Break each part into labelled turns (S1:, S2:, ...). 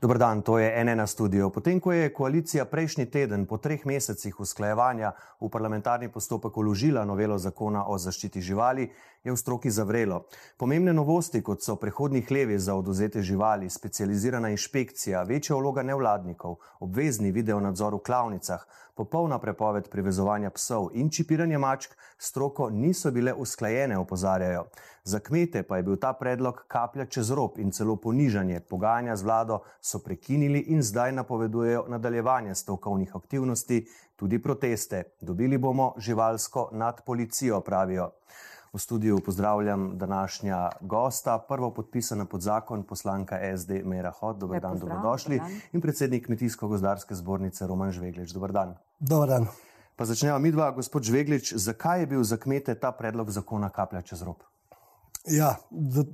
S1: Dobro dan, to je NN studio. Potem, ko je koalicija prejšnji teden po treh mesecih usklajevanja v parlamentarni postopek uložila novelo zakona o zaščiti živali, je v stroki zavrelo. Pomembne novosti, kot so prehodni hlevi za oduzete živali, specializirana inšpekcija, večja vloga nevladnikov, obvezni video nadzor v klavnicah, popolna prepoved privezovanja psov in čipiranje mačk, stroko niso bile usklajene, opozarjajo. Za kmete pa je bil ta predlog kaplja čez rob in celo ponižanje. Pogajanja z vlado so prekinili in zdaj napovedujejo nadaljevanje stavkovnih aktivnosti, tudi proteste. Dobili bomo živalsko nad policijo, pravijo. V studiu pozdravljam današnja gosta, prvo podpisana pod zakon poslanka SD Mera Hot. Dobar dan, dobrodošli. In predsednik Kmetijsko-gozdarske zbornice Roman Žveglič. Dobar dan.
S2: Dobar dan.
S1: Pa začnemo mi dva, gospod Žveglič, zakaj je bil za kmete ta predlog zakona kaplja čez rob?
S2: Ja, za,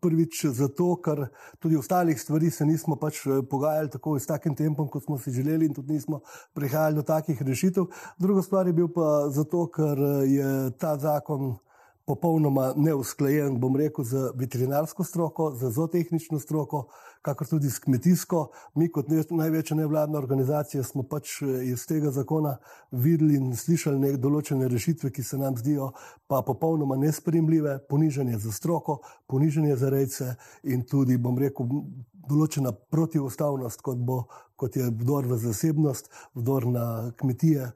S2: prvič zato, ker tudi ostalih stvarih se nismo pač eh, pogajali tako s takim tempom, kot smo si želeli, in tudi nismo prihajali do takih rešitev. Druga stvar je bil pa zato, ker eh, je ta zakon popolnoma neusklajen, bom rekel, z veterinarsko stroko, z zootehnično stroko, kakor tudi s kmetijsko. Mi, kot največja nevladna organizacija, smo pač eh, iz tega zakona videli in slišali nek določene rešitve, ki se nam zdijo pa popolnoma nespremljive, ponižanje za stroko, ponižanje za rejce in tudi, bom rekel, določena protiustavnost, kot, bo, kot je vdor v zasebnost, vdor na kmetije,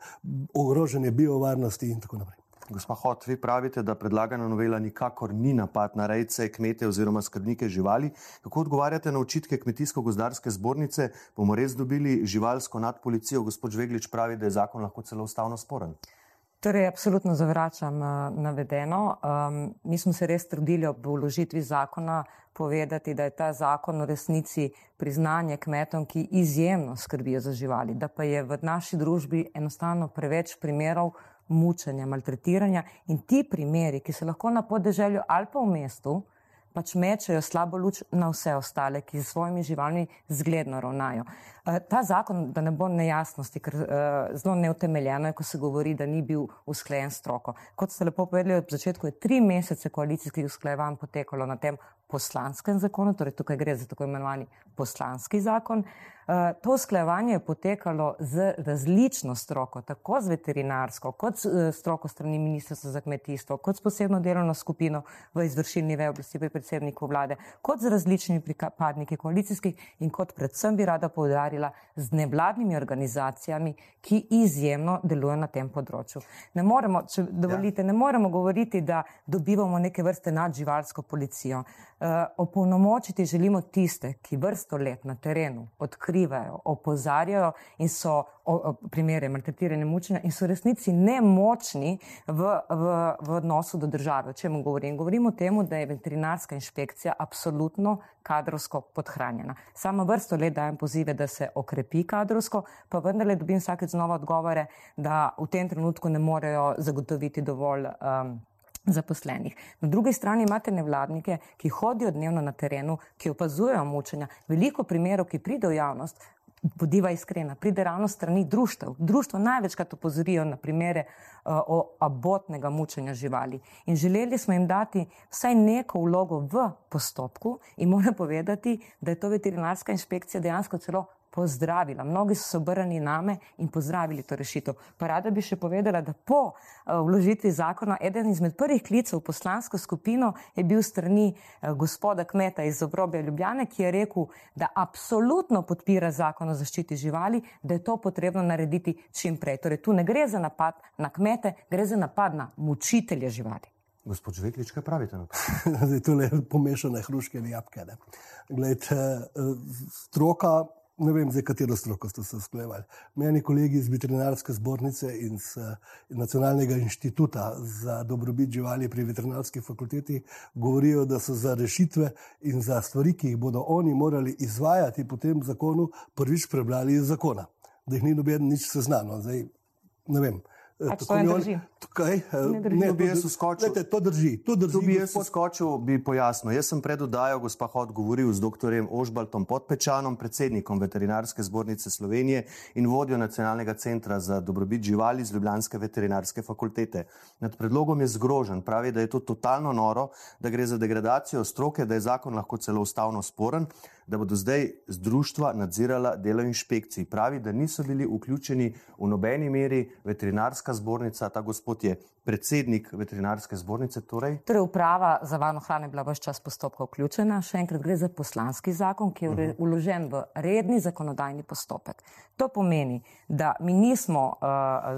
S2: ogrožanje biovarnosti in tako naprej.
S1: Gospa Hot, vi pravite, da predlagana novela nikakor ni napad na rejce, kmete oziroma skrbnike živali. Kako odgovarjate na očitke Kmetijsko-gozdarske zbornice? Bomo res dobili živalsko nad policijo? Gospod Žveglič pravi, da je zakon lahko celo ustavno sporen.
S3: Torej, absolutno zavračam uh, navedeno. Um, mi smo se res trudili ob vložitvi zakona povedati, da je ta zakon v resnici priznanje kmetom, ki izjemno skrbijo za živali, da pa je v naši družbi enostavno preveč primerov, mučenja, maltretiranja in ti primeri, ki se lahko na podeželju ali pa v mestu, pač mečejo slabo luč na vse ostale, ki z svojimi živalmi zgledno ravnajo. Eh, ta zakon, da ne bo nejasnosti, ker uh, zelo neutemeljeno je, ko se govori, da ni bil usklajen stroko. Kot ste lepo povedali, v začetku je tri mesece koalicijskih usklajevanj potekalo na tem poslanskem zakonu, torej tukaj gre za tako imenovani poslanski zakon. Uh, to usklajevanje je potekalo z različno stroko, tako z veterinarsko, kot s uh, stroko strani Ministrstva za kmetijstvo, kot s posebno delovno skupino v izvršilni veji oblasti pri predsedniku vlade, kot z različnimi pripadniki koalicijskih in kot predvsem bi rada povdarila z nevladnimi organizacijami, ki izjemno delujejo na tem področju. Ne moremo, če dovolite, ja. ne moremo govoriti, da dobivamo neke vrste nadživalsko policijo. Uh, opolnomočiti želimo tiste, ki vrsto let na terenu odkrivajo, opozarjajo in so o, o, primere maltretiranja mučenja in so resnici nemočni v, v, v odnosu do države. O čem govorim? Govorim o tem, da je veterinarska inšpekcija absolutno kadrovsko podhranjena. Samo vrsto let dajem pozive, da se okrepi kadrovsko, pa vendarle dobim vsakeč znova odgovore, da v tem trenutku ne morejo zagotoviti dovolj. Um, zaposlenih. Na drugi strani imate nevladnike, ki hodijo dnevno na terenu, ki opazujejo mučenja. Veliko primerov, ki pride v javnost, bodiva iskrena, pride ravno strani društev. Društvo največkrat opozorijo na primere uh, o abotnega mučenja živali. In želeli smo jim dati vsaj neko vlogo v postopku in moram povedati, da je to veterinarska inšpekcija dejansko celo pozdravila. Mnogi so se obrnili name in pozdravili to rešitev. Pa rada bi še povedala, da po uh, vložitvi zakona eden izmed prvih klicev v poslansko skupino je bil strani uh, gospoda kmeta iz obrobja Ljubljane, ki je rekel, da absolutno podpira zakon o zaščiti živali, da je to potrebno narediti čim prej. Torej, tu ne gre za napad na kmete, gre za napad na mučitelje živali.
S1: Gospod Žveklič, kaj pravite na to?
S2: Zdaj, to je pomešane hruške in jabke. Glejte, stroka ne vem, za katero stroko ste se usklajevali. Meni kolegi iz veterinarske zbornice in z Nacionalnega inštituta za dobrobit živali pri veterinarski fakulteti govorijo, da so za rešitve in za stvari, ki jih bodo oni morali izvajati po tem zakonu, prvič prebrali iz zakona, da jih ni noben nič seznano. Zdaj, ne vem.
S3: Pač to ne drži.
S2: Tukaj,
S3: Ne drži.
S2: ne,
S1: bi
S2: to
S1: jaz
S2: drži.
S1: vskočil.
S2: Glejte, to drži. To drži
S1: Tu bi jaz
S2: gospod.
S1: skočil, bi pojasnil. Jaz sem pred oddajo, gospa Hod, govoril z dr. Ožbaltom Podpečanom, predsednikom Veterinarske zbornice Slovenije in vodjo Nacionalnega centra za dobrobit živali z Ljubljanske veterinarske fakultete. Nad predlogom je zgrožen, pravi, da je to totalno noro, da gre za degradacijo stroke, da je zakon lahko celo ustavno sporen, da bodo zdaj z društva nadzirala delo inšpekcij. Pravi, da niso bili vključeni v nobeni meri veterinarska zbornica, ta gospod je predsednik veterinarske zbornice. Torej,
S3: Torej, uprava za varno hrano je bila vse čas postopka vključena. Še enkrat gre za poslanski zakon, ki je ure- vložen v redni zakonodajni postopek. To pomeni, da mi nismo uh,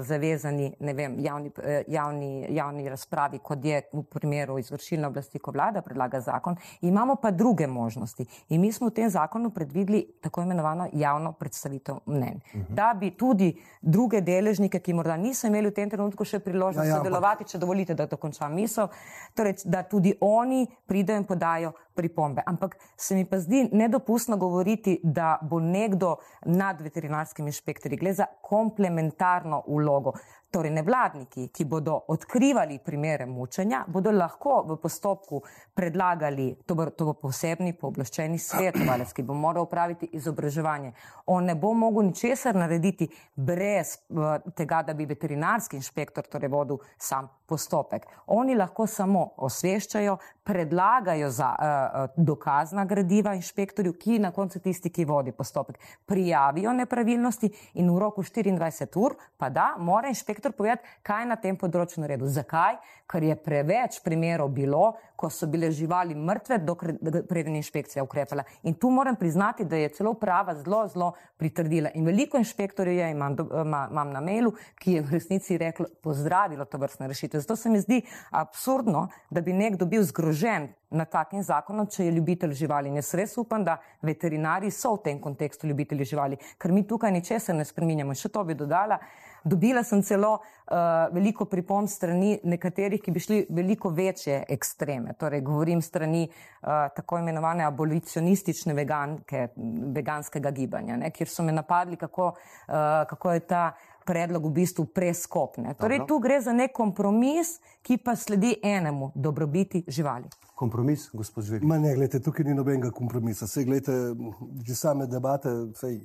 S3: zavezani vem, javni, eh, javni, javni razpravi, kot je v primeru izvršilne oblasti, ko vlada predlaga zakon. Imamo pa druge možnosti. In mi smo v tem zakonu predvideli tako imenovano javno predstavitev mnenj. Da bi tudi druge deležnike, ki morda niso imeli v tem trenutku še priložnost
S2: Ja, ja, ampak-
S3: sodelovati, če dovolite, da dokončam misel, torej, da tudi oni pridejo in podajo pripombe. Ampak se mi pa zdi nedopustno govoriti, da bo nekdo nad veterinarskimi inšpektorji. Gre za komplementarno vlogo. Torej, nevladniki, ki bodo odkrivali primere mučenja, bodo lahko v postopku predlagali, to bo, to bo posebni pooblaščeni svetovalec, ki bo moral upraviti izobraževanje. On ne bo mogel ničesar narediti brez uh, tega, da bi veterinarski inšpektor torej vodil sam postopek. Oni lahko samo osveščajo, predlagajo za uh, dokazna gradiva inšpektorju, ki na koncu tisti, ki vodi postopek, prijavijo nepravilnosti in v roku 24 ur pa da, mora inšpektor povedati, kaj je na tem področju naredil. Zakaj? Ker je preveč primerov bilo, ko so bile živali mrtve, dokler preden inšpekcija ukrepala. In tu moram priznati, da je celo prava zelo, zelo pritrdila. In veliko inšpektorjev je, imam, do- ima- imam na mailu, ki je v resnici reklo, pozdravilo to vrstne rešitve. Zato se mi zdi absurdno, da bi nekdo bil zgrožen nad takim zakonom, če je ljubitelj živali. In jaz res upam, da veterinari so v tem kontekstu ljubitelji živali, ker mi tukaj ničesar ne spreminjamo. In še to bi dodala. Dobila sem celo uh, veliko pripomb strani nekaterih, ki bi šli veliko večje ekstreme. Torej, govorim strani uh, tako imenovane abolicionistične veganke, veganskega gibanja, ne, kjer so me napadli, kako, uh, kako je ta predlog v bistvu preskopne. Torej,
S1: Dobro.
S3: tu gre za nek kompromis, ki pa sledi enemu dobrobiti živali.
S1: kompromis, gospod Žvek.
S2: Ma ne, gledajte, tukaj ni nobenega kompromisa. Sej, gledajte, že same debate, sej,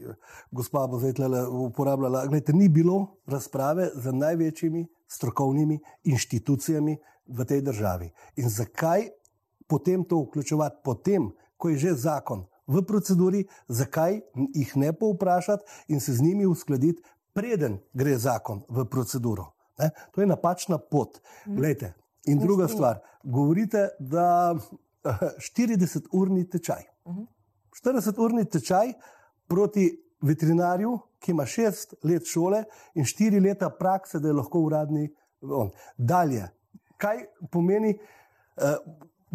S2: gospa bo zdaj tle uporabljala. Gledajte, ni bilo razprave z največjimi strokovnimi inštitucijami v tej državi. In zakaj potem to vključevati, potem, ko je že zakon v proceduri, zakaj jih ne povprašati in se z njimi uskladiti, preden gre zakon v proceduro. Ne? To je napačna pot. Glejte, in druga stvar, govorite, da 40-urni tečaj. 40-urni tečaj proti veterinarju, ki ima 6 let šole in 4 leta prakse, da je lahko uradni. On. Dalje, kaj pomeni uh,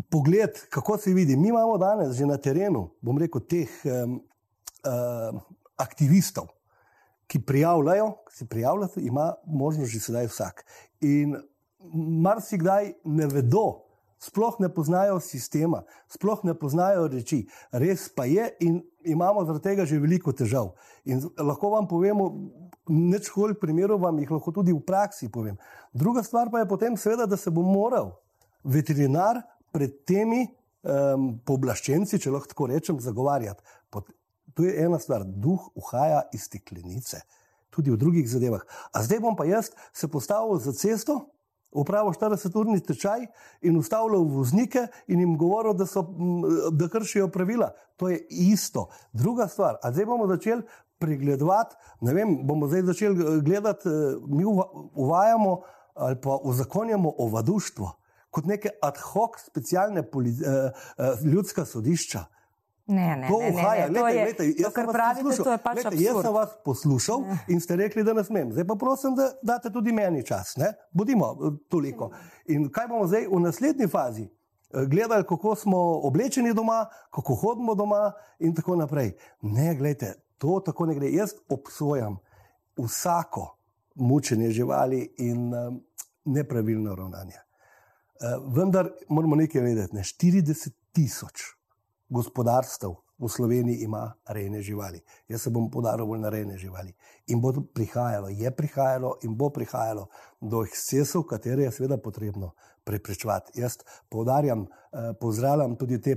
S2: pogled, kako se vidi? Mi imamo danes že na terenu, bom rekel, teh um, uh, aktivistov, ki prijavljajo, ki se prijavljajo, ima možnost že sedaj vsak. In marsikdaj ne vedo, sploh ne poznajo sistema, sploh ne poznajo reči. Res pa je, in imamo zaradi tega že veliko težav. In lahko vam povemo, neč hol primerov vam jih lahko tudi v praksi povem. Druga stvar pa je potem, seveda, da se bo moral veterinar pred temi um, pooblaščenci, če lahko tako rečem, zagovarjati. To je ena stvar, duh uhaja iz steklenice, tudi v drugih zadevah. A zdaj bom pa jaz se postavil za cesto, upravil 40-urni tečaj in ustavljal voznike in jim govoril, da, so, da kršijo pravila. To je isto. Druga stvar, a zdaj bomo začeli pregledovati, ne vem, bomo zdaj začeli eh, gledati, eh, mi uva- uvajamo ali pa uzakonjamo ovaduštvo kot neke ad hoc specialne eh, eh, ljudska sodišča.
S3: Ne, ne,
S2: To
S3: ne, ne,
S2: uhaja.
S3: ne, je,
S2: glejte,
S3: to,
S2: jaz sem
S3: kar pravite,
S2: poslušal.
S3: to je pač
S2: Glejte, Jaz sem
S3: absurd.
S2: vas poslušal in ste rekli, da ne smem. Zdaj pa prosim, da date tudi meni čas. Ne? Bodimo eh, toliko. In kaj bomo zdaj v naslednji fazi? Eh, Gledali, kako smo oblečeni doma, kako hodimo doma, in tako naprej. Ne, gledajte, to tako ne gre. Jaz obsojam vsako mučenje živali in um, nepravilno ravnanje. Uh, vendar moramo nekaj vedeti. Ne? 40 tisoč gospodarstv v Sloveniji ima rejne živali. Jaz se bom podaril bolj na rejne živali. In bo prihajalo, je prihajalo in bo prihajalo do ekscesov, katere je seveda potrebno preprečevati. Jaz poudarjam, eh, pozdravljam tudi te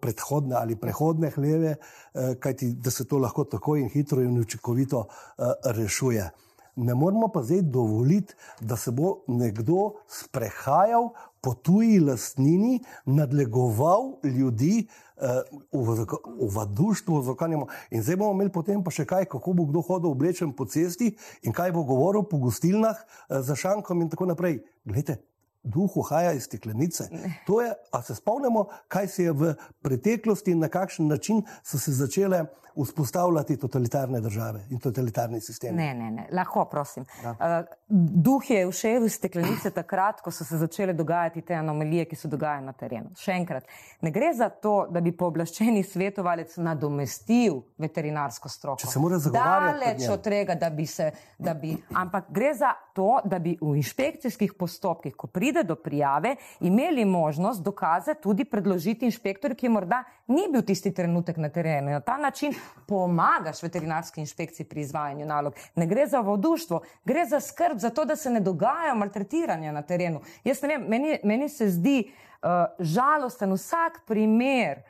S2: predhodne ali prehodne hleve, eh, kajti da se to lahko tako in hitro in učinkovito eh, rešuje. Ne moramo pa zdaj dovoliti, da se bo nekdo sprehajal po tuji lastnini, nadlegoval ljudi uh, v, v duštvu, zakonjamo. In zdaj bomo imeli potem pa še kaj, kako bo kdo hodil oblečen po cesti in kaj bo govoril po gostilnah uh, za šankom in tako naprej. Glejte, duh uhaja iz steklenice. To je, a se spomnimo, kaj se je v preteklosti in na kakšen način so se začele vzpostavljati totalitarne države in totalitarni sistemi.
S3: Ne, ne, ne. lahko, prosim. Ja. Uh, duh je všel iz steklenice takrat, ko so se začele dogajati te anomalije, ki se dogajajo na terenu. Še enkrat, ne gre za to, da bi pooblaščeni svetovalec nadomestil veterinarsko stroko.
S2: Če se mora zagovarjati.
S3: Daleč od tega, da bi se, da bi, ampak gre za to, da bi v inšpekcijskih postopkih, ko pride do prijave, imeli možnost dokaze tudi predložiti inšpektorju, ki morda ni bil tisti trenutek na terenu. Na ta način pomagaš veterinarski inšpekciji pri izvajanju nalog. Ne gre za voduštvo, gre za skrb za to, da se ne dogajajo maltretiranja na terenu. Jaz ne vem, meni, meni se zdi uh, žalosten vsak primer,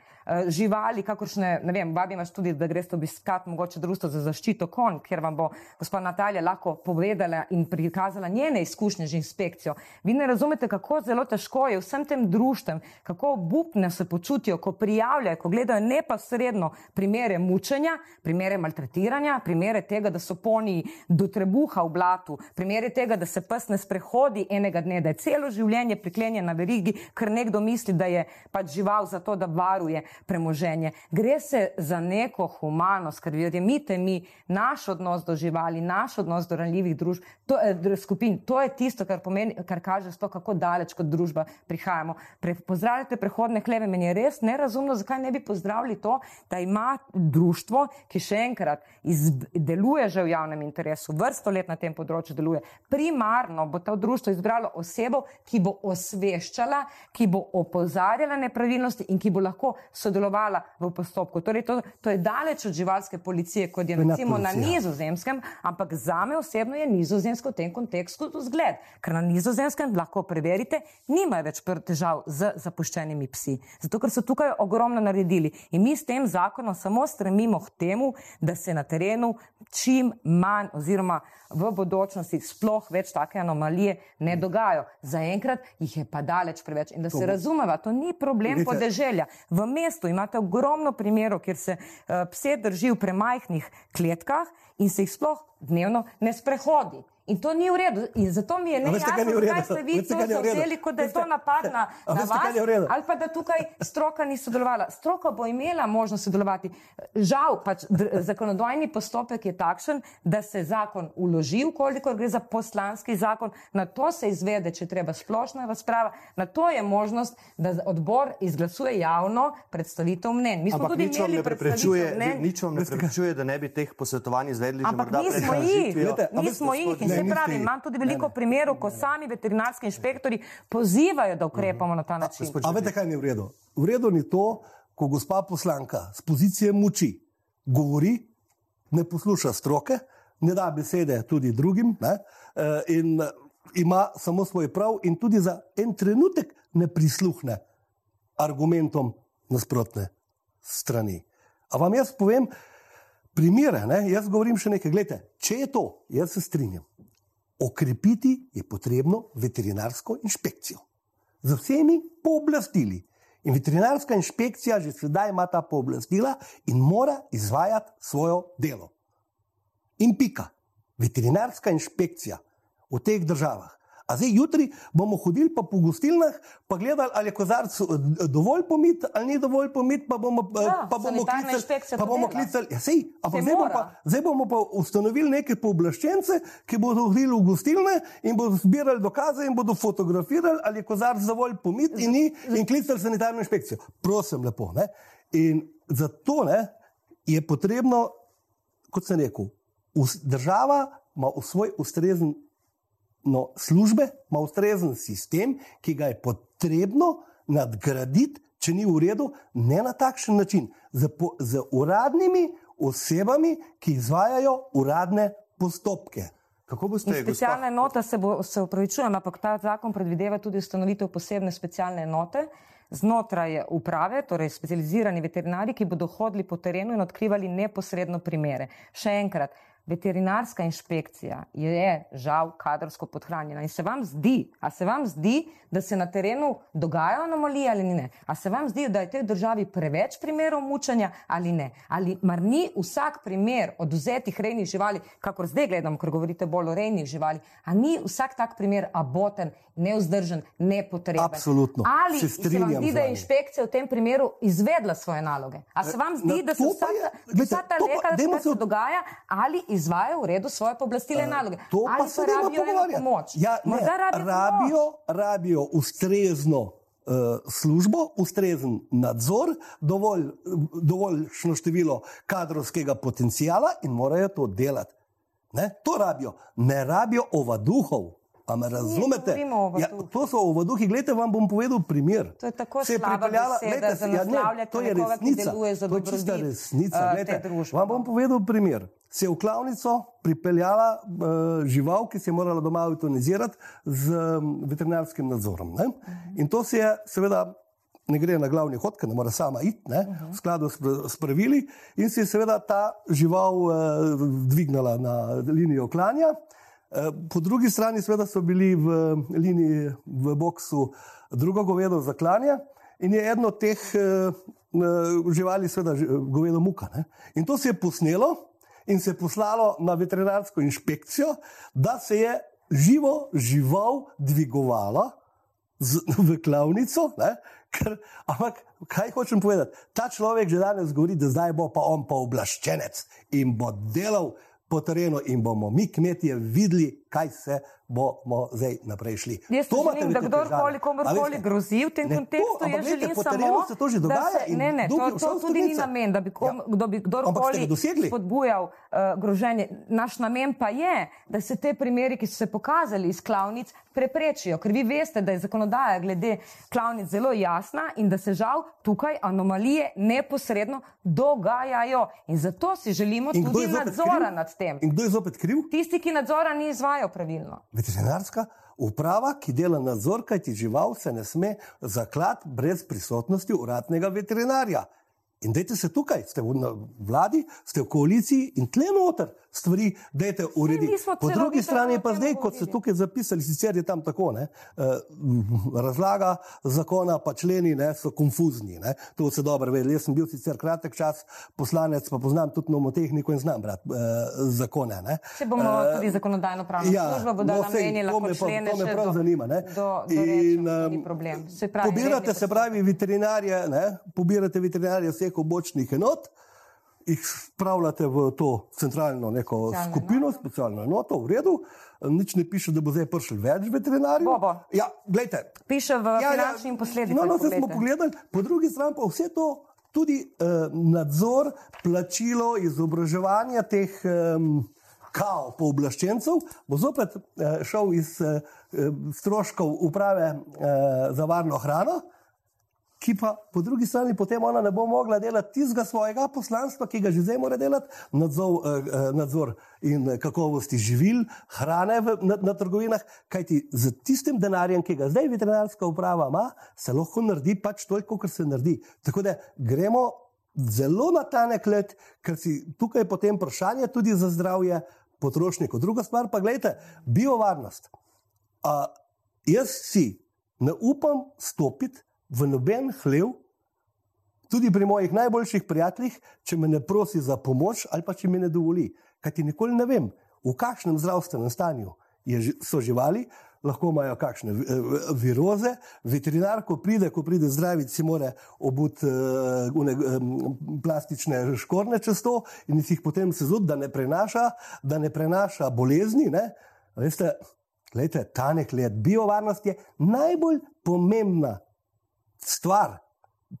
S3: živali, kakršne, ne vem, vabim vas tudi, da greste obiskati mogoče društvo za zaščito konj, kjer vam bo gospod Natalija lahko povedala in prikazala njene izkušnje z inspekcijo. Vi ne razumete, kako zelo težko je vsem tem društvom, kako obupne se počutijo, ko prijavljajo, ko gledajo neposredno primere mučenja, primere maltretiranja, primere tega, da so poni do trebuha v blatu, primere tega, da se pes ne sprehodi enega dne, da je celo življenje priklenjen na verigi, ker nekdo misli, da je pač žival za to, da varuje premoženje. Gre se za neko humanost, ker verjemite mi, naš odnos do živali, naš odnos do ranljivih družb, to, eh, skupin, to je tisto, kar, pomeni, kar kaže to, kako daleč kot družba prihajamo. Pre, pozdravljate prehodne hleve, meni je res nerazumno, zakaj ne bi pozdravili to, da ima društvo, ki še enkrat deluje že v javnem interesu, vrsto let na tem področju deluje. Primarno bo to društvo izbralo osebo, ki bo osveščala, ki bo opozarjala nepravilnosti in ki bo lahko sodelovala v postopku. Torej, to, to je daleč od živalske policije, kot je recimo na nizozemskem, ampak za me osebno je nizozemsko v tem kontekstu zgled, ker na nizozemskem lahko preverite, nimajo več težav z zapuščenimi psi. Zato, ker so tukaj ogromno naredili in mi s tem zakonom samo stremimo k temu, da se na terenu čim manj oziroma v bodočnosti sploh več take anomalije ne dogajajo. Zaenkrat jih je pa daleč preveč in da se razumeva, to ni problem podeželja. V mestu imate ogromno primerov, kjer se uh, pse drži v premajhnih kletkah in se jih sploh dnevno ne sprehodi. In to ni v redu. In zato mi je ne jasno, zakaj ste vi to zavzeli, kot da je to napad na, na vas, ali pa da tukaj stroka ni sodelovala. Stroka bo imela možnost sodelovati. Žal, pač zakonodajni postopek je takšen, da se zakon uloži, koliko gre za poslanski zakon, na to se izvede, če treba splošna razprava, na to je možnost, da odbor izglasuje javno predstavitev mnen.
S1: Mi smo Ampak tudi nič imeli predstavitev mnen. Nič vam ne preprečuje, da ne bi teh posvetovanj izvedli
S3: že morda pred žitvijo. Mi smo jih in se pravi, imam tudi veliko primerov, ko sami veterinarski inšpektori pozivajo, da ukrepamo na ta način.
S2: A veste, kaj ni v redu? V redu ni to, ko gospa poslanka z pozicije moči govori, ne posluša stroke, ne da besede tudi drugim ne, eh, in ima samo svoj prav in tudi za en trenutek ne prisluhne argumentom nasprotne strani. A vam jaz povem, primere, ne, jaz govorim še nekaj, gledajte, če je to, jaz se strinjam. Okrepiti je potrebno veterinarsko inšpekcijo z vsemi pooblastili. In veterinarska inšpekcija že sedaj ima ta pooblastila in mora izvajati svoje delo. In pika. Veterinarska inšpekcija v teh državah A zdaj jutri bomo hodili po gostilnah, pa gledali, ali je kozarc eh, dovolj pomit ali ni dovolj pomit, pa bomo,
S3: eh, ja, pa bomo klicali. Pa bomo
S2: klicali. Ja, sej, pa zdaj, bomo pa, zdaj bomo pa ustanovili neke pooblaščence, ki bodo hodili v gostilne in bodo zbirali dokaze in bodo fotografirali, ali je kozarc dovolj pomit in ni in klicali sanitarno inšpekcijo. Prosim, lepo. Ne? In zato ne, je potrebno, kot sem rekel, država ima svoj ustrezen no, službe ima ustrezen sistem, ki ga je potrebno nadgraditi če ni v redu, ne na takšen način, z, po, z uradnimi osebami, ki izvajajo uradne postopke.
S1: Kako boste
S3: In specialna enota se, bo, se upravičujem, ampak ta zakon predvideva tudi ustanovitev posebne specialne enote znotraj uprave, torej specializirani veterinari, ki bodo hodili po terenu in odkrivali neposredno primere. Še enkrat, veterinarska inšpekcija je žal kadrovsko podhranjena. In se vam zdi, a se vam zdi, da se na terenu dogajajo anomalije ali ne? A se vam zdi, da je v tej državi preveč primerov mučanja ali ne? Ali mar ni vsak primer oduzetih rejnih živali, kakor zdaj gledam, ker govorite bolj o rejnih živali, a ni vsak tak primer aboten, neuzdržen, nepotreben?
S2: Absolutno.
S3: Ali se, se vam zdi, da je inšpekcija v tem primeru izvedla svoje naloge? A se vam zdi, da se vsa ta, vsa ta leka, ki se dogaja, ali izvajajo v redu svoje pooblastile naloge.
S2: To pa se ne
S3: rabijo pomoč.
S2: Ja, ne, rabijo, rabijo, rabijo ustrezno uh, službo, ustrezen nadzor, dovolj, dovoljšno število kadrovskega potencijala in morajo to delati. Ne? To rabijo, ne rabijo ovaduhov. A me razumete? Ja, to so ovaduhi. Glede, vam bom povedal primer.
S3: To je tako se pripeljala, glede, ja, ne,
S2: to je resnica. To je čista resnica. Uh, glede, vam bom povedal primer se je v klavnico pripeljala uh, žival, ki se je morala doma eutanizirati z um, veterinarskim nadzorom. Ne? In to se je, seveda, ne gre na glavni hod, ker ne more sama iti, ne? v skladu s, s pravili, in se je seveda ta žival uh, dvignila na linijo klanja. Uh, po drugi strani, seveda, so bili v liniji v boksu drugo govedo za klanje. In je eno od teh uh, živali, seveda, govedo muka. Ne? In to se je posnelo, in se je poslalo na veterinarsko inšpekcijo, da se je živo žival dvigovalo z, v klavnico. Ker, ampak kaj hočem povedati? Ta človek že danes govori, da zdaj bo pa on pa oblaščenec in bo delal po terenu in bomo mi, kmetje, videli, kaj se bomo zdaj naprej šli.
S3: Jaz to želim, da kdorkoli komorkoli grozi v tem ne, kontekstu, to, jaz želim samo,
S2: se to že dogaja.
S3: Se, ne, ne, to, to tudi ni namen, da bi, kom, ja. da bi kdorkoli spodbujal uh, groženje. Naš namen pa je, da se te primeri, ki so se pokazali iz klavnic, preprečijo. Ker vi veste, da je zakonodaja glede klavnic zelo jasna in da se žal tukaj anomalije neposredno dogajajo. In zato si želimo in tudi nadzora
S2: kriv?
S3: nad tem.
S2: In kdo je zopet kriv?
S3: Tisti, ki nadzora ni izvajajo pravilno.
S2: Veterinarska uprava, ki dela nadzor, kaj ti žival se ne sme zaklati brez prisotnosti uradnega veterinarja. In dajte se tukaj, ste v vladi, ste v koaliciji in tle noter stvari, dajte urediti. Po drugi strani pa zdaj, kot ste tukaj zapisali, sicer je tam tako, ne, eh, razlaga zakona, pa členi ne, so konfuzni. Ne. To se dobro ve. Jaz sem bil sicer kratek čas poslanec, pa poznam tudi nomotehniko in znam brati eh, zakone. Ne.
S3: Se bomo uh, tudi zakonodajno pravno ja, službo bodo no, namenili, lahko člene
S2: to me prav
S3: do,
S2: zanima. Ne.
S3: Do, do in, um, se pravi,
S2: pobirate se pravi veterinarje, ne, pobirate veterinarje vseh obočnih enot jih spravljate v to centralno neko specialno skupino, enoto. specialno enoto, v redu. Nič ne piše, da bo zdaj prišel več veterinarjev.
S3: Bobo.
S2: Ja, gledajte.
S3: Piše v ja, finančnih ja, posledicah.
S2: No, no, vse smo pogledali, po drugi strani pa vse to, tudi eh, nadzor, plačilo, izobraževanje teh eh, kao pooblaščencev, bo zopet eh, šel iz eh, stroškov uprave eh, za varno hrano ki pa po drugi strani potem ona ne bo mogla delati tistega svojega poslanstva, ki ga že zdaj mora delati, nadzor, eh, eh, nadzor in kakovosti živil, hrane v, na, na trgovinah, kajti z tistim denarjem, ki ga zdaj veterinarska uprava ima, se lahko naredi pač toliko, kar se naredi. Tako da gremo zelo na tanek let, ker si tukaj potem vprašanje tudi za zdravje potrošnikov. Druga stvar pa, gledajte, biovarnost. Uh, jaz si ne upam stopiti v noben hlev, tudi pri mojih najboljših prijateljih, če me ne prosi za pomoč ali pa če mi ne dovoli. Kaj ti nikoli ne vem, v kakšnem zdravstvenem stanju je, so živali, lahko imajo kakšne viroze. Veterinar, ko pride, ko pride zdraviti, si mora obuti uh, um, plastične škorne čez to in si jih potem sezut, da ne prenaša, da ne prenaša bolezni. Ne? Veste, gledajte, ta nek let biovarnost je najbolj pomembna stvar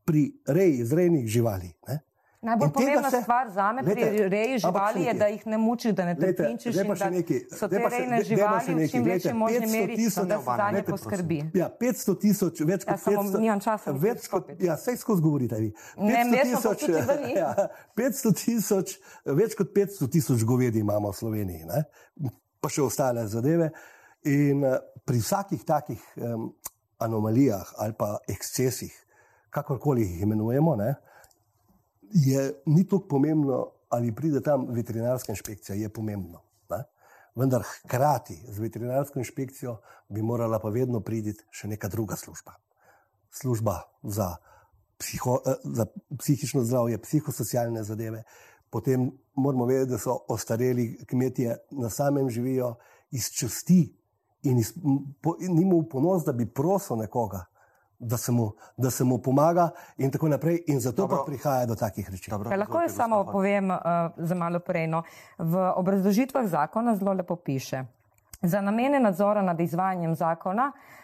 S2: pri reji zrejnih živali. Ne?
S3: Najbolj
S2: In
S3: pomembna
S2: se-
S3: stvar za me pri
S2: Glejte,
S3: reji živali je, da jih ne mučiš, da ne trpinčiš
S2: zdaj pa še nekaj,
S3: so te rejne živali v čim večji možni
S2: 500
S3: meri,
S2: tisoč-
S3: da se za nje poskrbi.
S2: Ja, 500 tisoč, več kot
S3: Ja, samo
S2: 500
S3: nimam časa
S2: več kot, ja, sej skozi govorite vi.
S3: Ne,
S2: 500
S3: jaz sem pa
S2: tisoč- ja, 500 tisoč, več kot 500 tisoč govedi imamo v Sloveniji, ne? pa še ostale zadeve. In eh, pri vsakih takih um, anomalijah ali pa ekscesih, kakorkoli jih imenujemo, ne, je ni tako pomembno, ali pride tam veterinarska inšpekcija, je pomembno. Ne? Vendar hkrati z veterinarsko inšpekcijo bi morala pa vedno priti še neka druga služba. Služba za, psiho, eh, za psihično zdravje, psihosocialne zadeve. Potem moramo vedeti, da so ostareli kmetje na samem živijo iz časti in, iz, po, in ni mu v ponos, da bi prosil nekoga, da se mu, da se mu pomaga, in tako naprej. In zato
S1: Dobro.
S2: pa prihaja do takih reči.
S1: Dobro,
S3: lahko jaz samo
S1: gospa Hot.
S3: povem uh, za malo prej. No. V obrazložitvah zakona zelo lepo piše. Za namene nadzora nad izvajanjem zakona uh,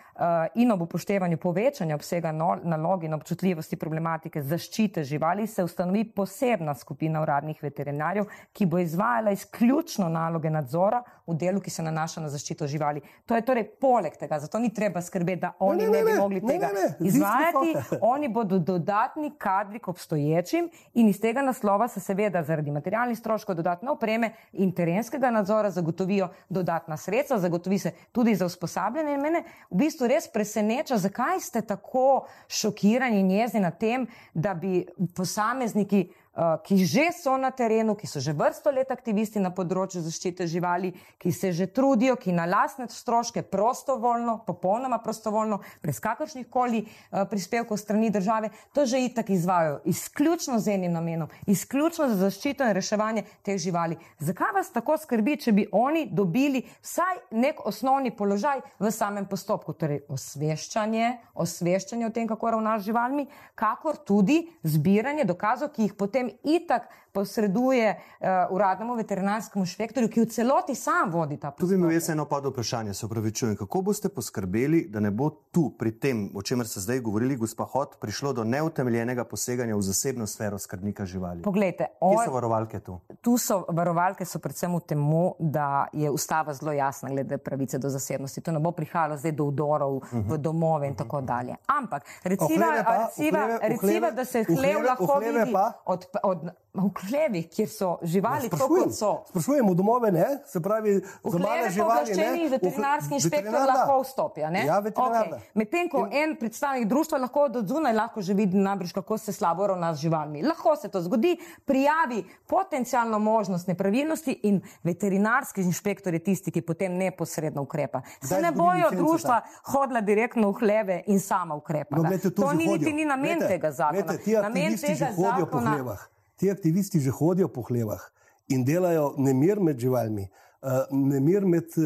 S3: in ob upoštevanju povečanja obsega no, nalog in občutljivosti problematike zaščite živali se ustanovi posebna skupina uradnih veterinarjev, ki bo izvajala izključno naloge nadzora v delu, ki se nanaša na zaščito živali. To je torej poleg tega, zato ni treba skrbeti, da oni
S2: ne,
S3: ne,
S2: ne,
S3: bi
S2: ne,
S3: mogli
S2: ne,
S3: tega
S2: ne, ne,
S3: izvajati. Oni bodo dodatni kadri k obstoječim in iz tega naslova se seveda zaradi materialnih stroškov, dodatne opreme in terenskega nadzora zagotovijo dodatna sredstva, zagotovi se tudi za usposabljanje. Mene v bistvu res preseneča, zakaj ste tako šokirani in jezni na tem, da bi posamezniki ki že so na terenu, ki so že vrsto let aktivisti na področju zaščite živali, ki se že trudijo, ki na lastne stroške prostovoljno, popolnoma prostovoljno, brez kakršnih koli uh, prispevkov strani države, to že itak izvajo, izključno z enim namenom, izključno za zaščito in reševanje teh živali. Zakaj vas tako skrbi, če bi oni dobili vsaj nek osnovni položaj v samem postopku, torej osveščanje, osveščanje o tem, kako ravnaš z živalmi, kakor tudi zbiranje dokazov, ki jih potem itak posreduje uh, uradnemu veterinarskemu inšpektorju, ki v celoti sam vodi ta
S1: Tu bi imel
S3: postopek.
S1: jaz eno pod vprašanje, se upravičujem. Kako boste poskrbeli, da ne bo tu pri tem, o čemer ste zdaj govorili, gospa Hot, prišlo do neutemeljenega poseganja v zasebno sfero skrbnika živali?
S3: Poglejte,
S1: Kje
S3: on,
S1: so varovalke tu?
S3: tu so varovalke so predvsem v tem, da je ustava zelo jasna glede pravice do zasebnosti. To ne bo prihajalo zdaj do vdorov uh -huh. v domove in tako dalje. Ampak recimo,
S2: pa,
S3: da se hlev lahko vidi
S2: pa?
S3: od, od, v hlevih, kjer so živali, tako
S2: Sprašujem,
S3: kot so.
S2: sprašujem v domove, ne? se pravi, za male živali. ne?
S3: veterinarski inšpektor lahko vstopi.
S2: Ja.
S3: Okej. Medtem ko en predstavnik društva lahko od zunaj lahko že vidi najbrž, kako se slabo ravna z živalmi. Lahko se to zgodi, prijavi potencijalno možnost nepravilnosti in veterinarski inšpektor je tisti, ki potem neposredno ukrepa. Se
S2: Kdaj
S3: ne bojo društva hodila direktno v hleve in sama ukrepa.
S2: No, glejte, to
S3: to ni niti ni namen
S2: Glejte,
S3: tega zakona.
S2: glejte, ti
S3: namen tega zakona.
S2: Ti aktivisti že hodijo po hlevah in delajo nemir med živalmi, uh, nemir med uh,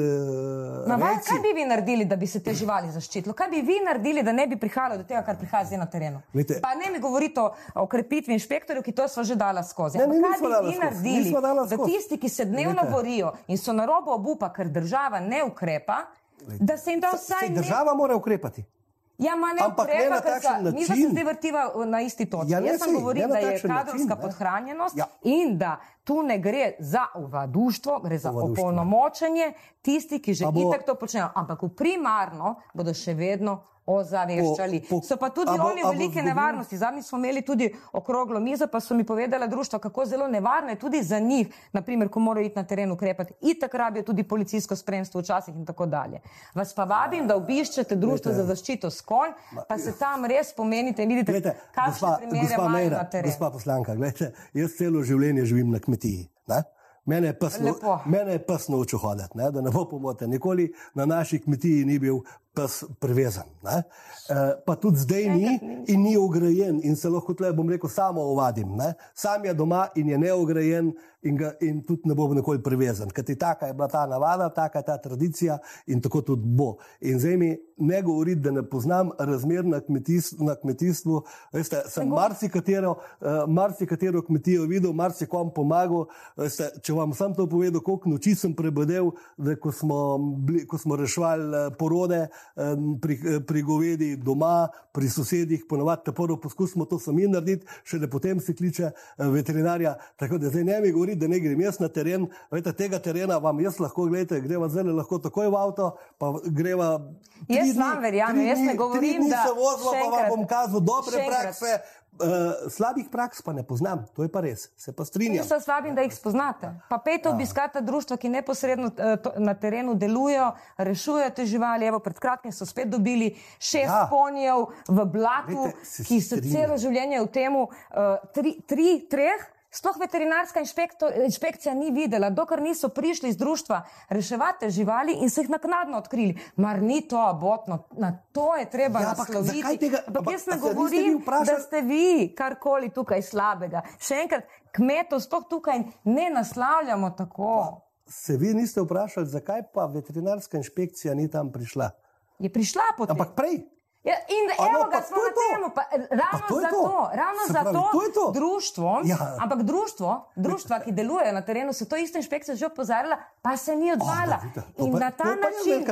S3: vaj,
S2: rejci.
S3: kaj bi vi naredili, da bi se te živali zaščitilo? Kaj bi vi naredili, da ne bi prihajalo do tega, kar prihaja zdaj na terenu?
S2: Glejte-
S3: pa ne mi govorite o, o krepitvi inšpektorjev, ki to smo že dala skozi.
S2: Ne, ne,
S3: kaj bi vi
S2: skozi,
S3: naredili, da
S2: skozi.
S3: tisti, ki se dnevno
S2: Glejte.
S3: borijo in so na robu obupa, ker država ne ukrepa, da se jim da vsaj
S2: Saj
S3: ne.
S2: država mora ukrepati.
S3: Ja, ma ne
S2: Ampak ne na takšen
S3: za- mi pa se
S2: način.
S3: zdaj vrtiva na isti točki.
S2: Ja, ne,
S3: Jaz sem govoril, da je
S2: način,
S3: kadrovska
S2: ne.
S3: podhranjenost
S2: Ja.
S3: in da tu ne gre za ovaduštvo, gre za
S2: Ovaduštvo.
S3: opolnomočenje tistih, ki že
S2: bo-
S3: itak to počnejo. Ampak v primarno bodo še vedno ozaveščali.
S2: Po- po-
S3: So pa tudi
S2: a bo-
S3: oni velike
S2: zgodilo-
S3: nevarnosti. Zadnjič smo imeli tudi okroglo mizo, pa so mi povedala društva, kako zelo nevarno je tudi za njih, naprimer, ko morajo iti na teren ukrepati. Itak rabijo tudi policijsko spremstvo včasih in tako dalje. Vas pa vabim, da obiščete društvo za zaščito skonj, pa se tam res pomenite in vidite,
S2: Glejte,
S3: kakšne
S2: gospa,
S3: primere
S2: gospa,
S3: imajo
S2: Mejra,
S3: na terenu.
S2: gospa poslanka, gledajte, jaz celo življenje živim na kmetiji. Ne? Mene je pes
S3: Lepo.
S2: mene je pes naučil hoditi, ne? da ne bo pomote. Nikoli na naši kmetiji ni bil pes privezan. Ne? E, pa tudi zdaj ni in ni ograjen in se lahko tle, bom rekel, samo ovadim. Ne? Sam je doma in je neograjen in, ga, in tudi ne bo nikoli privezan. Ker ti taka je bila ta navada, taka je ta tradicija in tako tudi bo. In zdaj mi ne govoriti, da ne poznam razmer na, kmetis, na kmetijstvu. Veste, sem marsikatero, uh, marsikatero kmetijo videl, marsikom pomagal. Veste, če vam sam to povedal, koliko noči sem prebudel, da ko smo, bili, ko smo reševali eh, porode pri, pri govedi doma, pri sosedih, ponovadi te prvo poskusimo to sami narediti, še da potem si kliče uh, veterinarja. Tako da zdaj ne mi govori, da ne grem jaz na teren, vete, tega terena vam jaz lahko, gledajte, greva zelo lahko takoj v avto, pa greva.
S3: Jaz vam verjamem, jaz ne govorim, da
S2: se vozimo, pa vam bom kazal dobre prakse. Uh, slabih praks pa ne poznam, to je pa res, se pa strinjam.
S3: Jaz sem vabim, da jih spoznate. Pa pejte obiskati društva, ki neposredno uh, to, na terenu delujejo, rešujejo te živali. Evo, pred kratkim so spet dobili šest ja. ponijev v blatu, Vete, ki so celo življenje v tem, uh, tri, tri, treh. Sploh veterinarska inšpekcija ni videla, dokler niso prišli iz društva reševati živali in so jih naknadno odkrili. Mar ni to abotno, na to je treba ja, nasloviti. Ampak jaz ne govorim, da ste vi karkoli tukaj slabega. Še enkrat, kmetov sploh tukaj ne naslavljamo tako.
S2: Pa, se vi niste vprašali, zakaj pa veterinarska inšpekcija ni tam prišla?
S3: Je prišla potem.
S2: Ampak prej.
S3: Ja, in evo no, ga smo na temu, pa, ravno to zato, to. ravno zato pravi, to to. društvo, ja. ampak društvo, društva, ki delujejo na terenu, so to isto inšpekcijo že opozarjala, pa se ni odvala. Oh, in pa, na ta način,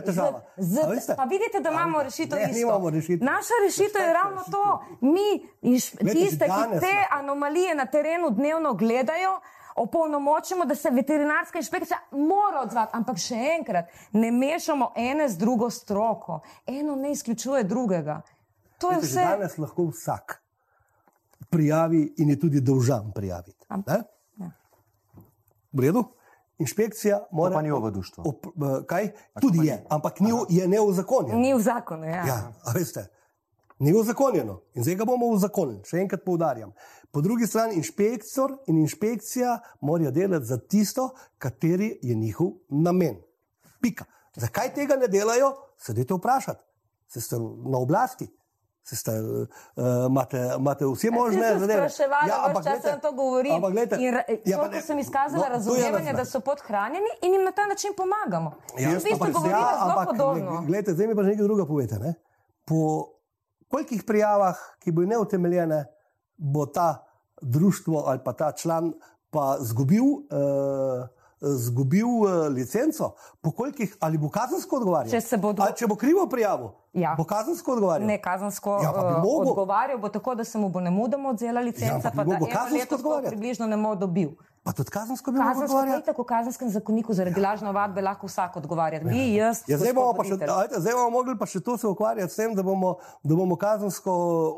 S3: z, z, pa vidite, da imamo rešitev isto.
S2: Rešitev.
S3: Naša rešitev je ravno to. Mi, tiste, ki te anomalije na terenu dnevno gledajo, opolnomočimo, da se veterinarska inšpekcija mora odzvati. Ampak še enkrat, ne mešamo ene z drugo stroko. Eno ne izključuje drugega. To je vse.
S2: Danes lahko vsak prijavi in je tudi dolžan prijaviti. Ja. V redu? Inšpekcija mora.
S1: Pa ni v društvu.
S2: Kaj? Tudi je, ampak ni, je ne v zakonu.
S3: Ni v zakonu, ja.
S2: ja veste, ni v zakonjeno. In zdaj ga bomo v zakonu, še enkrat poudarjam. Po drugi strani inšpektor in inšpekcija morajo delati za tisto, kateri je njihov namen. Pika. Zakaj tega ne delajo, se dajte vprašati. Se ste na oblasti, se ste, uh, imate, imate vse možne
S3: zadeve. Ja, ampak če sem to govoril, ampak gledajte, ja, pa ne, sem izkazala no, razumevanje, da so podhranjeni in jim na ta način pomagamo. Ja, vi ste govorili ja, zelo podobno.
S2: Gledajte, zdaj mi pa nekaj druga povete. Ne? Po kolikih prijavah, ki bojo neutemeljene, bo ta društvo ali pa ta član pa zgubil, uh, zgubil uh, licenco, kolikih, ali bo kazensko odgovarjal.
S3: Če, bodo...
S2: če bo krivo prijavil, ja. bo kazensko odgovarjal.
S3: Ne, kazensko ja, uh, odgovarjal bo tako, da se mu bo ne mudoma odzela licenca, ja, pa, pa da bo kazensko približno ne bo dobil.
S2: Pa tudi kazensko bi lahko
S3: odgovarjal. Tako v kazenskem zakoniku zaradi lažne ovadbe lahko vsak odgovarja. Vi, jaz.
S2: Ja, zdaj, bomo še, ajte, zdaj bomo mogli pa še to se ukvarjati s tem, da bomo, da bomo kazensko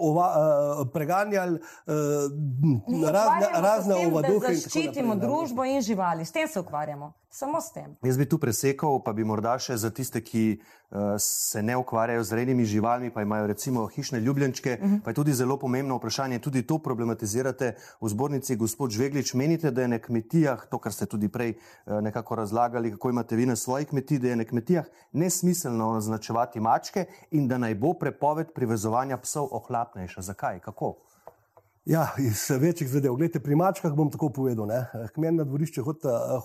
S2: ova, uh, preganjali uh, razne, razne ovaduhe.
S3: Da zaščitimo družbo in živali. S tem se ukvarjamo. Samo s tem.
S1: Jaz bi tu presekal, pa bi morda še za tiste, ki uh, se ne ukvarjajo z rednimi živalmi, pa imajo recimo hišne ljubljenčke, uh mhm. -huh. pa je tudi zelo pomembno vprašanje, tudi to problematizirate v zbornici, gospod Žveglič. Menite, da je na kmetijah, to, kar ste tudi prej uh, nekako razlagali, kako imate vi na svojih kmetijah, da je na kmetijah nesmiselno označevati mačke in da naj bo prepoved privezovanja psov ohlapnejša. Zakaj? Kako?
S2: Ja, iz večjih zadev. Glede, pri mačkah bom tako povedal. K meni na dvorišče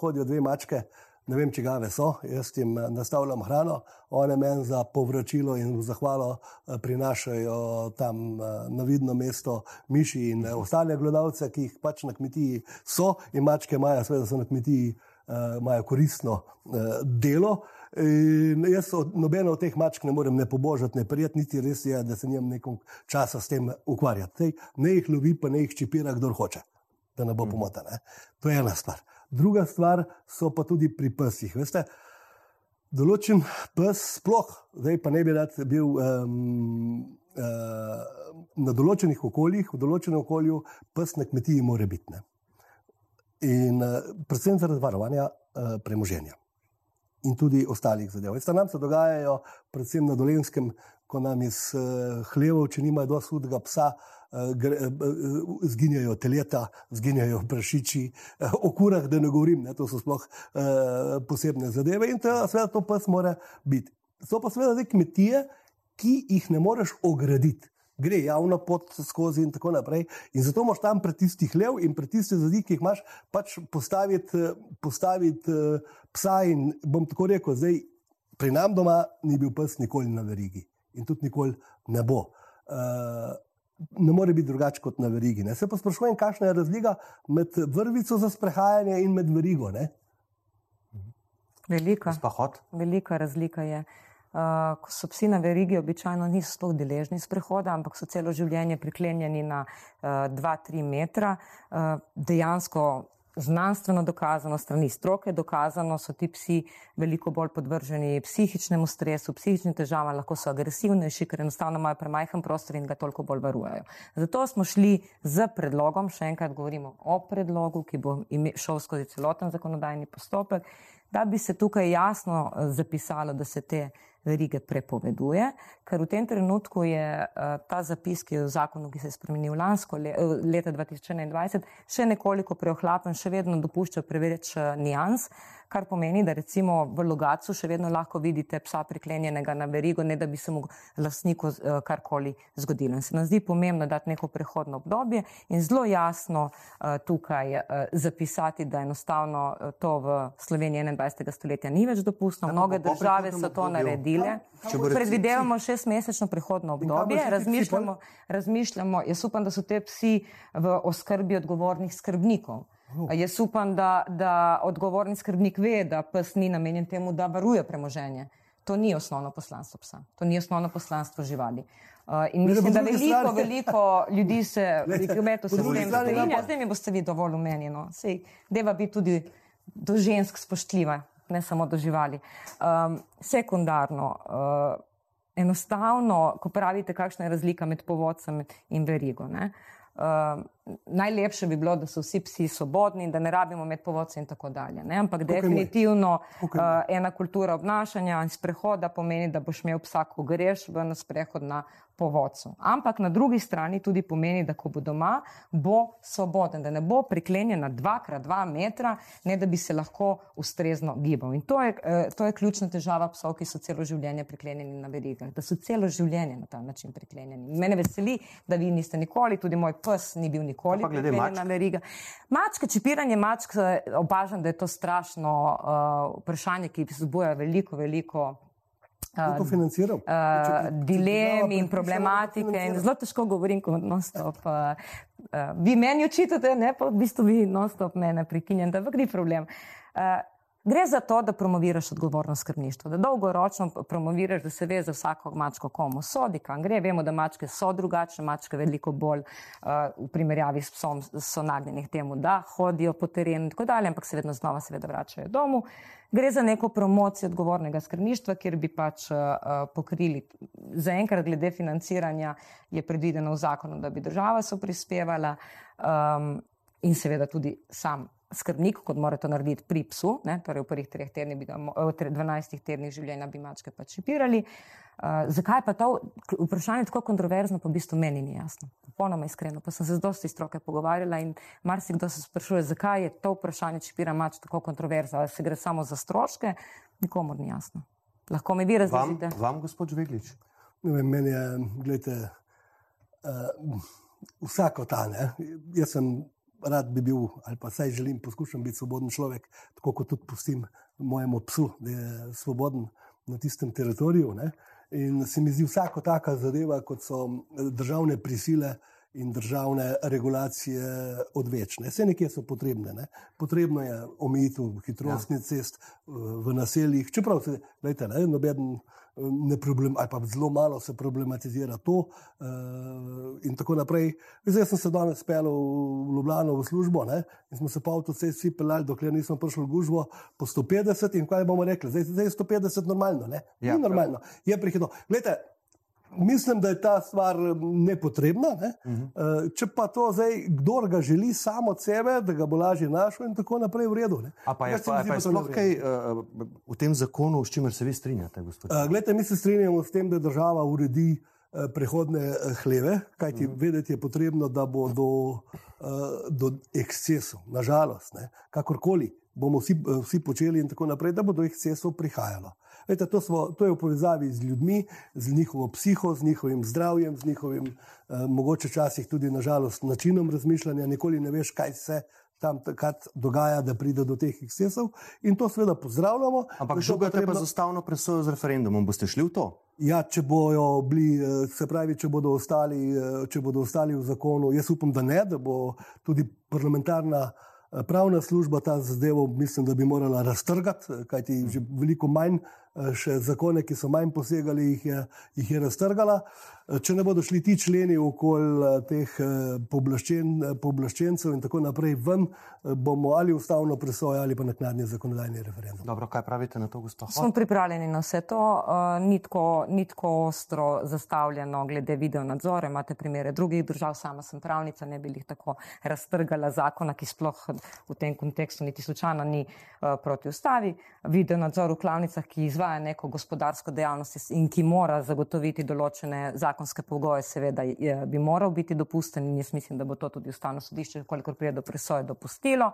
S2: hodijo dve mačke, ne vem, če gave so, jaz jim eh, nastavljam hrano, one meni za povračilo in zahvalo eh, prinašajo tam eh, na vidno mesto miši in ostale gledalce, ki jih pač na kmetiji so in mačke imajo, seveda so na kmetiji, imajo koristno delo. In jaz od nobene od teh mačk ne morem ne pobožati, ne prijeti, niti res je, da se njim nekaj časa s tem ukvarjati. Ne jih lovi, pa ne jih čipira, kdo hoče, da ne bo mhm. pomota. Ne? To je ena stvar. Druga stvar so pa tudi pri psih. Veste, določen pes, sploh, zdaj pa ne bi rad bil um, uh, na določenih okoljih, v določenem okolju, pes na kmetiji mora biti. Ne? In uh, predvsem zaradi varovanja uh, premoženja in tudi ostalih zadev. Veste, nam se dogajajo, predvsem na dolenskem, ko nam iz uh, hlevov, če nimajo dovolj sudega psa, gre, uh, zginjajo teleta, zginjajo prašiči, o kurah, da ne govorim, ne, to so sploh posebne zadeve in to, seveda, to pes mora biti. So pa seveda te kmetije, ki jih ne moreš ograditi gre javno pot skozi in tako naprej. In zato moš tam pred tistih lev in pred tistih zadi, ki jih imaš, pač postaviti, postaviti uh, psa. In bom tako rekel, zdaj pri nam doma ni bil pes nikoli na verigi in tudi nikoli ne bo. Uh, Ne more biti drugače kot na verigi. Ne. Se pa sprašujem, kakšna je razlika med vrvico za sprehajanje in med verigo. Ne?
S3: Velika. Velika razlika je. Uh, ko so psi na verigi, običajno niso sploh deležni sprehoda, ampak so celo življenje priklenjeni na 2-3 uh, metra. Uh, dejansko znanstveno dokazano, strani stroke dokazano, so ti psi veliko bolj podvrženi psihičnemu stresu, psihičnim težavam, lahko so agresivnejši, ker enostavno imajo premajhen prostor in ga toliko bolj varujejo. Zato smo šli z predlogom, še enkrat govorimo o predlogu, ki bo šel skozi celoten zakonodajni postopek, da bi se tukaj jasno eh, zapisalo, da se te verige prepoveduje, ker v tem trenutku je uh, ta zapis, ki je v zakonu, ki se je spremenil lansko le, uh, leta 2021, še nekoliko preohlapen, še vedno dopušča preveč uh, nijans. Kar pomeni, da recimo v Logacu še vedno lahko vidite psa priklenjenega na verigo, ne da bi se mu lastniku uh, karkoli zgodilo. In se nam zdi pomembno dati neko prehodno obdobje in zelo jasno uh, tukaj uh, zapisati, da enostavno to v Sloveniji 21. stoletja ni več dopustno. Mnoge države so to naredile naredile. Predvidevamo šestmesečno prehodno obdobje, razmišljamo, razmišljamo, jaz upam, da so te psi v oskrbi odgovornih skrbnikov. Jaz upam, da, da odgovorni skrbnik ve, da pes ni namenjen temu, da varuje premoženje. To ni osnovno poslanstvo psa, to ni osnovno poslanstvo živali. Uh, in mislim, da veliko, strani... veliko ljudi se, kmetov se s tem strinja, zdaj mi boste vi dovolj umenjeno. Sej, deva biti tudi do žensk spoštljiva ne samo do živali. Um, sekundarno, uh, enostavno, ko pravite, kakšna je razlika med povodcem in verigo. Ne? Uh, najlepše bi bilo, da so vsi psi svobodni, da ne rabimo med povodce in tako dalje. Ne? Ampak okay, definitivno okay. uh, ena kultura obnašanja in sprehoda pomeni, da boš imel psa, ko greš v sprehod na po vodcu. Ampak na drugi strani tudi pomeni, da ko bo doma, bo svoboden, da ne bo priklenjen na 2x2 metra, ne da bi se lahko ustrezno gibal. In to je, eh, to je ključna težava psov, ki so celo življenje priklenjeni na verigah, da so celo življenje na ta način priklenjeni. Mene veseli, da vi niste nikoli, tudi moj pes ni bil nikoli priklenjen na verigah. Mačka, čipiranje mačk, opažam, da je to strašno uh, vprašanje, ki vzbuja veliko, veliko.
S2: Kdo to financiral?
S3: Uh, dilem in problematike. In zelo težko govorim kot non-stop. Uh, uh, vi meni očitate, ne pa v bistvu vi non-stop mene prekinjate, ampak ni problem. Uh, Gre za to, da promoviraš odgovorno skrbništvo, da dolgoročno promoviraš, da se ve za vsako mačko, komu sodi, kam gre. Vemo, da mačke so drugačne, mačke veliko bolj uh, v primerjavi s psom so nagnjeni k temu, da hodijo po terenu in tako dalje, ampak se vedno znova seveda vračajo domov. Gre za neko promocijo odgovornega skrbništva, kjer bi pač uh, pokrili. Zaenkrat glede financiranja je predvideno v zakonu, da bi država so prispevala um, in seveda tudi sam skrbnik, kot mora to narediti pri psu, ne, torej v prvih treh tednih, ga, v 12 tednih življenja bi mačke pač čipirali. Uh, zakaj pa to vprašanje tako kontroverzno, pa v bistvu meni ni jasno. Popolnoma iskreno, pa sem se z dosti stroke pogovarjala in marsikdo se sprašuje, zakaj je to vprašanje čipira mač tako kontroverzno, ali se gre samo za stroške, nikomor ni jasno. Lahko mi vi razložite.
S1: Vam, vam gospod Žveglič?
S2: Meni je, gledajte, uh, vsako ta, ne, jaz sem rad bi bil, ali pa saj želim, poskušam biti svoboden človek, tako kot tudi pustim mojemu psu, da je svoboden na tistem teritoriju. Ne? In se mi zdi vsako taka zadeva, kot so državne prisile in državne regulacije odvečne. Vse nekje so potrebne. Ne? Potrebno je omejitev hitrostnih ja. cest v naseljih, čeprav se, gledajte, ne, noben ne problem, ali pa zelo malo se problematizira to. Uh, in tako naprej. Zdaj sem se danes spel v Ljubljano v službo ne? in smo se pa avtocesti peljali, dokler nismo prišli v Gužvo po 150 in kaj bomo rekli, zdaj, zdaj je 150 normalno, ne? Ja. Ni normalno, je prihitno. Glejte, Mislim, da je ta stvar nepotrebna. Ne? Uh mhm. -huh. Če pa to zdaj, kdo ga želi samo od sebe, da ga bo lažje našel, in tako naprej, v redu.
S1: Pa je, pa, pa je sploh kaj uh, v tem zakonu, s čimer se vi strinjate? Uh,
S2: Glede, mi se strinjamo s tem, da država uredi uh, prehodne hleve, kajti uh mhm. -huh. vedeti je potrebno, da bo do, uh, do ekscesov, nažalost, ne? kakorkoli bomo vsi, vsi počeli in tako naprej, da bo do ekscesov prihajalo. Vete, to, smo, to je v povezavi z ljudmi, z njihovo psiho, z njihovim zdravjem, z njihovim, eh, mogoče včasih tudi, nažalost, načinom razmišljanja. Nikoli ne veš, kaj se tam dogaja, da pride do teh ekscesov. In to seveda pozdravljamo.
S1: Ampak žugate potrebno... pa z ustavno presojo z referendumom. Boste šli v to?
S2: Ja, če bojo bili, eh, se pravi, če bodo, ostali, eh, če bodo ostali v zakonu, jaz upam, da ne, da bo tudi parlamentarna. Pravna služba ta zadevo, mislim, da bi morala raztrgati, kajti že veliko manj še zakone, ki so manj posegali, jih je, jih je raztrgala. Če ne bodo šli ti členi okoli teh pooblaščen, pooblaščencev in tako naprej ven, bomo ali ustavno presojo ali pa naknadni zakonodajni referendum.
S1: Dobro, kaj pravite na to, gospod?
S3: Smo pripravljeni na vse to, uh, ni tako ostro zastavljeno glede video nadzora. Imate primere drugih držav, sama sem pravnica, ne bi jih tako raztrgala zakona, ki sploh v tem kontekstu niti slučajno ni proti ustavi. Video nadzor v klavnicah, ki izvaja neko gospodarsko dejavnost in ki mora zagotoviti določene zakone zakonske pogoje, seveda je, bi moral biti dopusten in jaz mislim, da bo to tudi ustavno sodišče, kolikor prije do presoje, dopustilo.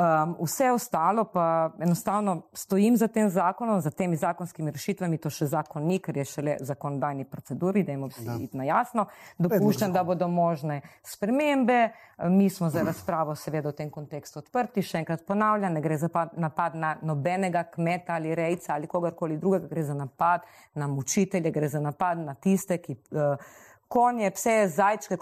S3: Um, vse ostalo pa enostavno stojim za tem zakonom, za temi zakonskimi rešitvami, to še zakon ni, ker je šele zakonodajni proceduri, da jim iti na jasno. Dopuščam, da bodo možne spremembe. Mi smo za razpravo seveda v tem kontekstu odprti. Še enkrat ponavljam, ne gre za napad na nobenega kmeta ali rejca ali kogarkoli drugega, gre za napad na mučitelje, gre za napad na tiste, ki. Uh, Konje, pse, zajčke,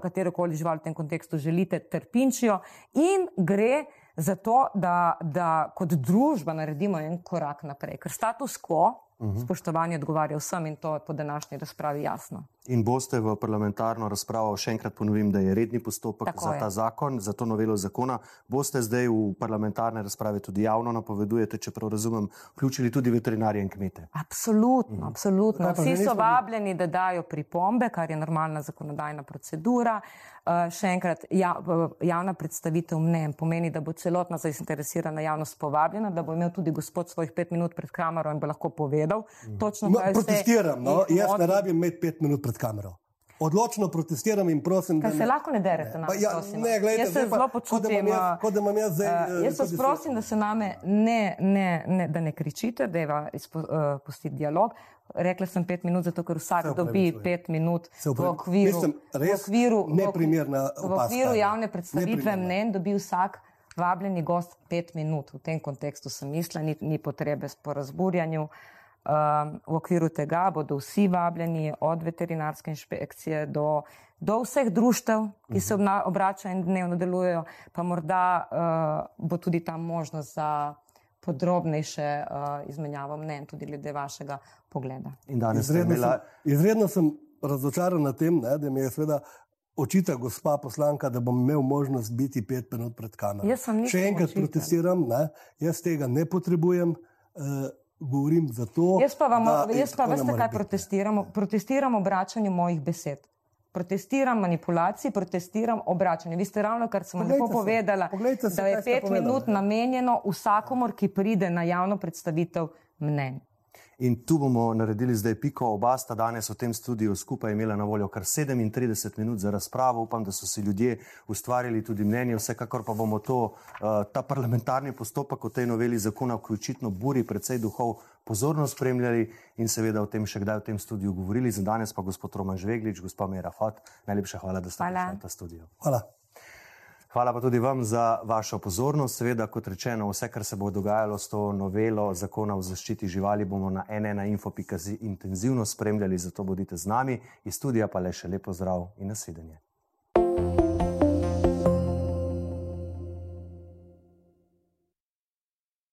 S3: katero koli žival v tem kontekstu želite, trpinčijo in gre zato, da, da kot družba naredimo en korak naprej. Ker status quo, uh mhm. -huh. spoštovanje, odgovarja vsem in to je po današnji razpravi jasno.
S1: In boste v parlamentarno razpravo, še enkrat ponovim, da je redni postopek Tako za je. ta zakon, za to novelo zakona. Boste zdaj v parlamentarne razprave tudi javno napovedujete, čeprav razumem, vključili tudi veterinarje in kmete?
S3: Absolutno, mm. absolutno. Vsi so vabljeni, da dajo pripombe, kar je normalna zakonodajna procedura. Uh, še enkrat, ja, javna predstavitev mnen pomeni, da bo celotna zainteresirana javnost povabljena, da bo imel tudi gospod svojih pet minut pred kamero in bo lahko povedal mm. točno,
S2: kaj no, protestiram. No? Jaz ne rabim imeti pet minut pred kamero. Odločno protestiram in prosim,
S3: da se lahko ne derete na
S2: ja, ne. Gledajte, jaz se zelo počutim. Kot da imam jaz zdaj.
S3: Uh, jaz vas prosim, da se name ne, ne, ne, da ne kričite, da je izpustiti uh, dialog. Rekla sem pet minut, zato ker vsak dobi pet minut v okviru, v okviru, v okviru, v okviru javne predstavitve mnen, dobi vsak vabljeni gost pet minut. V tem kontekstu sem mislila, ni, ni potrebe po razburjanju. Uh, v okviru tega bodo vsi vabljeni, od veterinarske inšpekcije do, do vseh društev, ki se mhm. obračajo in dnevno delujejo, pa morda uh, bo tudi tam možnost za podrobnejše uh, izmenjavo mnen, tudi glede vašega pogleda.
S2: Izredno, imela... sem, izredno sem razočaran na tem, ne, da mi je seveda. Očita gospa poslanka, da bom imel možnost biti pet minut pred kamero. Še enkrat očitan. protestiram, ne? jaz tega ne potrebujem. Uh, govorim za to.
S3: Jaz pa, vam, da, jaz pa veste, kaj protestiramo? Protestiram obračanju mojih besed. Protestiram manipulaciji, protestiram obračanju. Vi ste ravno kar sem lepo povedala, se, da je pet minut namenjeno vsakomor, ki pride na javno predstavitev mnenja.
S1: In tu bomo naredili zdaj piko. Oba sta danes v tem studiu skupaj imela na voljo kar 37 minut za razpravo. Upam, da so si ljudje ustvarili tudi mnenje. Vsekakor pa bomo to, eh, ta parlamentarni postopek v tej noveli zakona, ki očitno buri predvsej duhov, pozorno spremljali in seveda o tem še kdaj v tem studiu govorili. Za danes pa gospod Roman Žveglič, gospod Mera Fat, najlepša hvala, da ste prišli v ta studio.
S2: Hvala.
S1: Hvala pa tudi vam za vašo pozornost. Seveda, kot rečeno, vse, kar se bo dogajalo s to novelo zakona o zaščiti živali, bomo na nnainfo.com intenzivno spremljali, zato bodite z nami. Iz studija pa le še lepo zdrav in nasvidenje.